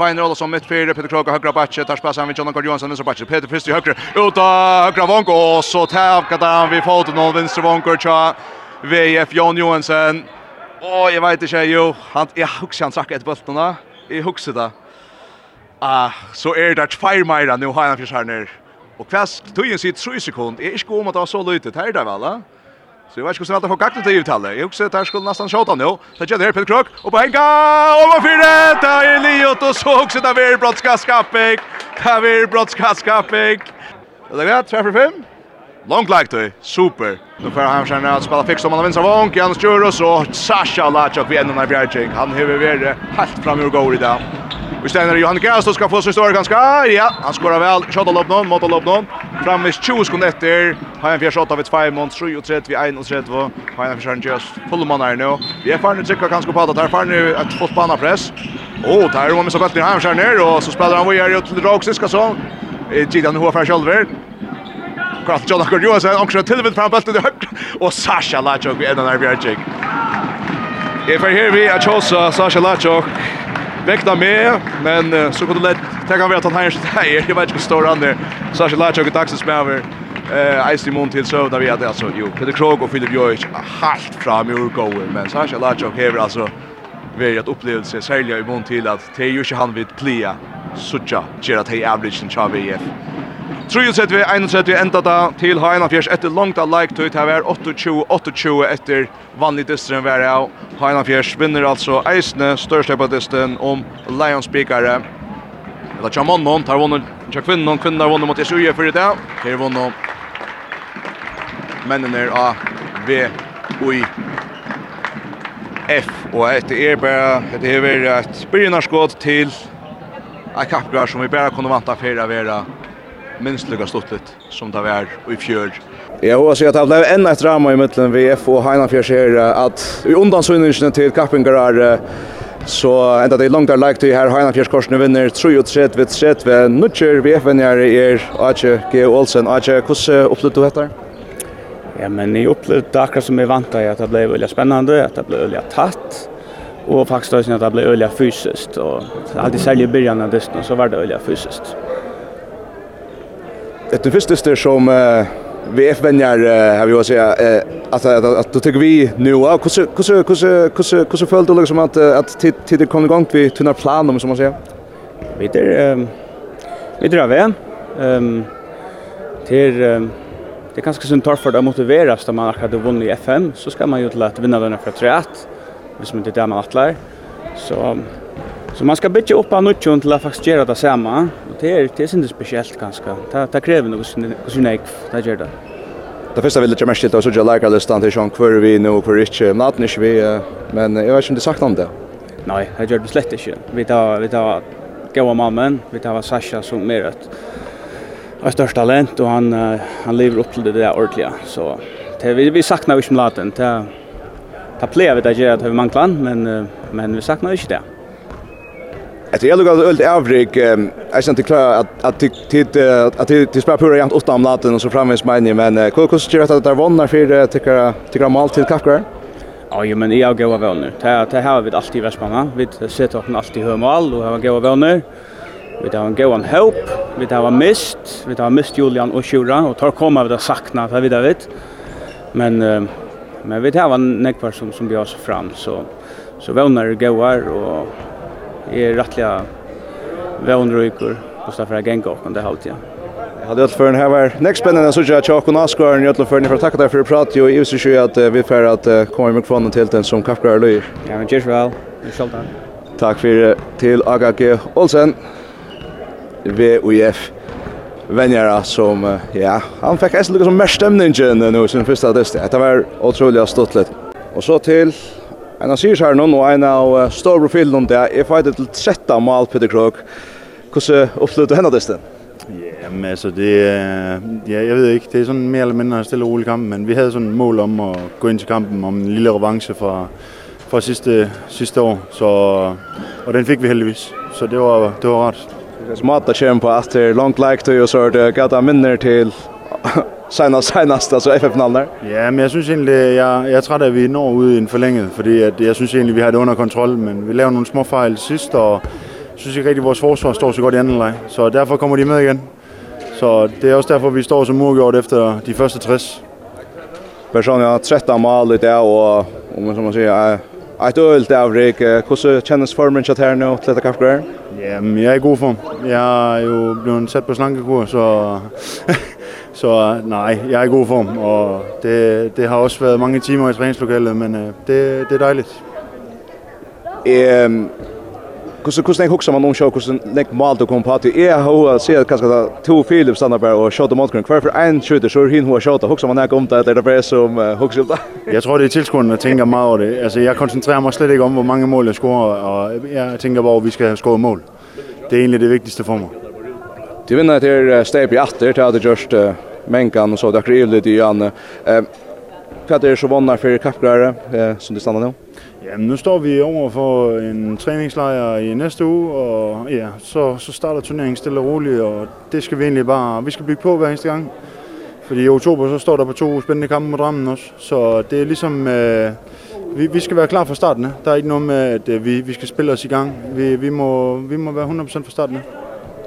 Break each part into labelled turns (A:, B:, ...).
A: Svein Rolfsson mitt fyra, Peter Kroga högra backe, tar spassar med Jonathan Johansson vänster batchet. Peter Frist i ut uta högra vanko och så tävkade han vid foten av vänster vanko, tja VF Jon Johansson. Åh, jag vet inte, jo, han, jag huxar han sakka ett bultarna, jag huxar det. Ah, så är det tvär mera nu har han för här ner. Och kvast, tog ju sitt 3 sekund, är inte god om att var så lite, här är det väl, va? Så jag vet inte hur snabbt han får kakten till uttalet. Jag också där skulle nästan tjata nu. Så gör här Peter Krok. Och på henka! Och för det! Där är Liot och så också Det vi brottska skappig. Där vi brottska skappig. Det är gott, träffar fem. Långt lagt det. Super. Nu får han känna att spela fix om han vinner vank. Jan Juros och Sasha Lachok vid änden av Bjergjeng. Han har varit helt fram ur går idag. Vi ställer Johan Kjærstad ska få sin stora ganska. Ja, han skorar väl. Shot och lopp någon, mot och lopp någon. Framvis 20 sekunder efter. Har en fjärs av ett 5 mot 3 och 3 vid 1 och 3 två. Har en fjärde just full man här nu. Vi är fan tycker kanske på att där farne ett fått på press. Och där har vi så bättre han kör ner och så spelar han vidare ut till Roxis ska så. Gidan hur för själver. Kraft Jonathan och också till vid fram bulten högt och Sasha Lachok vid ändan av Björk. If I hear me a chose Sasha Lachok. Vekta med, men så kunde det lätt Det kan være att han har steg, jag vet inte hur stor han er. Sasha Lachok og Daxes med over. Eh, Ice i till så där vi hade alltså jo, Peter Krog och Philip Joyce halt fram i urgåen, men så jag lägger Sasha här alltså vi veri at sig særlig i mån till att det är ju inte han vil plia, suttja, gjer at average avlitsen tja VF. Trujus sett vi 31 enda da til ha 41 etter langt av like tøyt her var 28-28 etter vanlig distren var av. Ha 41 vinner altså eisne største på distren om Lions-spikere Eller Jamon mannen, tar vunnen kjær kvinnen, kvinnen har vunnen mot Jesuje for i dag. Her vonnen mennene er A, V, Ui, F. Og etter er bare, det er bare et byrjinarskåd til en kappgrar som vi bare kunne vanta for å være minst lykka stuttligt som det var i fjör. Ja, og så at det blev enda et drama i mittlen VF og Heinafjørs her at i undansynningen til kappingar er Så enda det er langt der lagt til her Heina Fjerskorsene vinner vid 3 vid Nutcher VFN-jære er Ache G. Olsen. Ache, hvordan upplevde du detta?
B: Ja, men jeg opplevde akkurat som jag vantade att det blev veldig spännande, att det blev veldig tatt, och faktiskt också att det blev veldig fysiskt. och alltid säljer i början av dysten, så var det veldig fysiskt.
A: Etter första styr som uh, vi FNR har vi också att att att då tycker vi nu och hur hur hur hur hur föll du liksom att att till det kom igång vi tunna plan om som man säger.
B: Vi det vi drar väl. Ehm till det kanske sån tar för att motiveras när man har vunnit i FM så ska man ju till att vinna den för trätt. Vi som inte där man attlar. Så Så man ska bygga upp en nutjon till att faktiskt göra det samma. Och det är, det är inte speciellt ganska. Det, det kräver något sin ägg, det gör det.
A: Det första vill jag mest till jag sådär läkarlistan till Sean Kvar vi nu för inte maten vi men jag vet inte det sagt om det.
B: Nej, det gör det slett inte. Vi tar vi tar goa mannen, vi tar Sasha som mer ett ett störst talent och han han lever upp till det där ordentliga så det vi vi saknar ju som laten. Det Ta plejer vi det gör att vi manglar men men vi saknar inte det.
A: Etter jeg lukket ølt avrik, jeg att klar at til spør pura jant åtta om natten og så framvis meini, men hvordan ska det at det er vannar for tykkara mal til kakkar?
B: Ja, men jeg har gode vannar. Det har vi alltid i Vestmanna. Vi sitter oss alltid høy mal og har gode vannar. Vi har en gøyva help, vi har mist, vi har mist Julian og Sjura, og tar koma vi har sakna, för vi vet. Men, men vi har en nekvar som, som björs fram, så, så vänner er och og är rättliga vånrykor och så för att gänga och det halt ja.
A: Jag hade allt för den här var next spännande så jag tjock och Oscar och alla för för tacka dig för att prata och ju så ju att vi för att komma med från till den som kaffegör löj.
B: Ja men cheers väl. Vi skall ta.
A: Tack för till AGG Olsen. VUF vänjara som ja, han fick nästan lika som mer stämningen nu sen första test. Det var otroligt stottligt. Och så till En av sier her nå, og en av store profilen om det, er fightet til 13 mål, Peter Krog. Hvordan opplevde du henne dessen?
C: Ja, men altså det, ja, jeg ved ikke, det er sådan mere eller mindre stille og rolig kamp, men vi havde sådan et mål om at gå ind til kampen om en lille revanche fra, fra sidste, sidste år, så, og den fik vi heldigvis, så det var, det var rart.
A: Det er smart at kjenne på at det er langt like til, og så er det gata minner til senast, senast, alltså FF-finalen där.
C: Ja, men jag syns egentligen jag jag tror att vi når ud i en forlænget, fordi at, jag syns egentligen vi har det under kontroll men vi lägger nogle små fejl sidst, og synes ikke rigtig, at vores forsvar står så godt i anden leg, så derfor kommer de med igen. Så det er også derfor, vi står som uafgjort efter de første 60.
A: Personligt har 13 mål i dag, og om som man siger, Eit øl Rick. Hur hvordan kjennes formen til her nå til dette kaffegreier?
C: Jamen, jeg er i god form. Jeg er jo blevet sett på slankekur, så Så nej, jeg er i god form, og det, det har også været mange timer i træningslokalet, men øh, det, det er dejligt.
A: Ehm Kusa kusa nek hugsa man om sjó kusa nek mal to kom patu. Eg se at sjá kaska ta to Philip Sanderberg og skjóta mot grunn. Kvar for ein skjóta så hin hava skjóta hugsa man nek um eller det er som hugsa det?
C: Jeg tror det er tilskuerne tænker meget over det. Altså jeg koncentrerer mig slet ikke om hvor mange mål jeg scorer og jeg tænker bare vi skal score mål. Det er egentlig det vigtigste for mig.
A: De vinner til steg i atter, til at det gjørst og så det er krivlig i Janne. Hva er det så vannet for eh som de stannar nå?
C: Ja, nu står vi over for en træningslejr i næste uge, og ja, så, så starter turneringen stille og roligt, og det skal vi egentlig bare, vi skal bygge på hver eneste gang. Fordi i oktober så står der på to spændende kampe mod Drammen også, så det er ligesom, øh, vi, vi skal være klar fra starten. Der er ikke noget med, at øh, vi, vi skal spille os i gang. Vi, vi, må, vi må være 100% fra starten.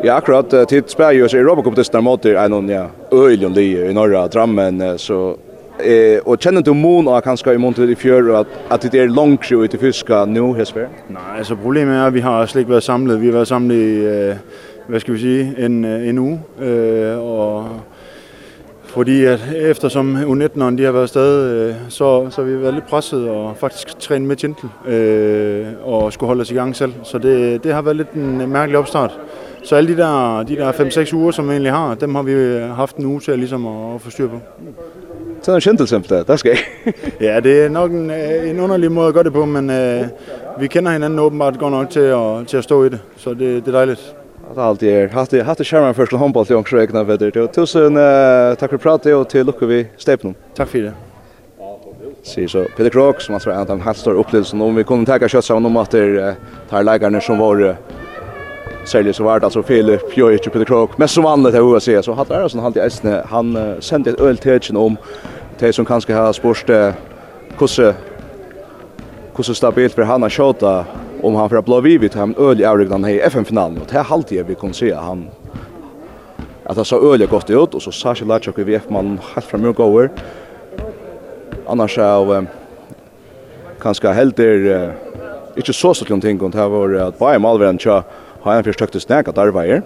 A: Ja, akkurat uh, tid spär jo så Europa Cup testar mot en ja, öjljon i norra drammen så eh och känner du mon och kanske i mån till i fjör att att det är långt ju till fiska nu Hesper.
C: Nej, alltså problemet är att vi har släkt varit samlade. Vi har varit samlade i eh, vad ska vi säga en en uge eh och fordi at eftersom U19'erne de har været stad øh, så, så har vi været lidt presset og faktisk trænet med Gentle øh, og skulle holde os i gang selv. Så det, det har været lidt en mærkelig opstart. Så alle de der, de der 5-6 uger, som vi egentlig har, dem har vi haft en uge til ligesom at, at få styr på.
A: Så er en sjentelsemp der, der skal
C: Ja, det er nok en, en underlig måde at gøre det på, men uh, vi kender hinanden åbenbart godt nok til at, til at stå i det, så det, det er dejligt.
A: Det er alltid er. Hatt det, hatt det skjermen først til håndball til ångsjø egna vedder. Tusen uh, takk for pratet og til lukker vi stepen.
C: Takk for det.
A: Sier så Peter Krok, som altså er en av de helt store opplevelsen om vi kunne tenke kjøtt sammen om at det er leikerne som var särskilt så var det alltså Filip Pjojic på det krok. Men som vanligt hur jag ser så hade Arason han till Esne han uh, sände ett öltätchen om det som kanske har spårst kusse kusse stabilt för han har skjuta om han för att blå vivid han öl i Aurigdan i FN-finalen och det här halvtid vi kunde se han att det så öliga gott ut och så Sashi Lachok i VF-man helt fram och går annars är um, kanske helt där uh, inte så så ting och det har var att Bayern Malvern tja har en fyrstøkte snek at arbeider.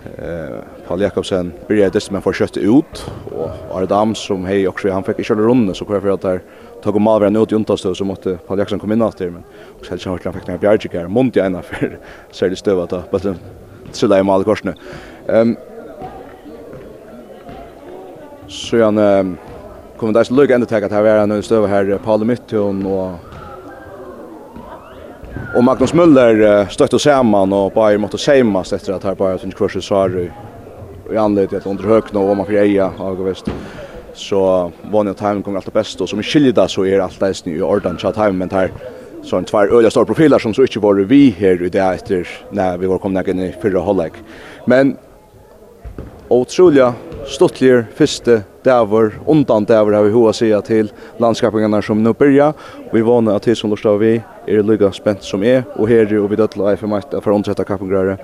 A: Eh, Paul Jakobsen byrja det som men får kjøtt ut, og Ardam som hei også, han fikk ikke alle runde, så hvorfor at der tog om malveren ut i untastøv, så måtte Paul Jakobsen komme inn at men også helst han fikk noen bjergjik her, munt i ena for særlig støv at bare trilla i mal korsene. Um, så han um, kom det er så lykke endetek at her var en støv her, Paul Mittun og Och Magnus Müller stötte samman och bara måste sämmas efter att här bara sin kurs i Sarri. I anledning att under högna och man för eja och väst. Så var ni timing kommer alltid bäst och som skiljer så är det alltid i ordan chat hem men här så en tvär öliga stora profiler som så inte var vi här i det efter när vi var komna in i förra halvlek. Men otroliga stuttliger første dæver, undan dæver har vi hoa sida til landskapingarna som nu byrja. Vi vana at til som lustar vi er lykka spent som er, og her er vi dødla eifemakt for å omsetta kappingrare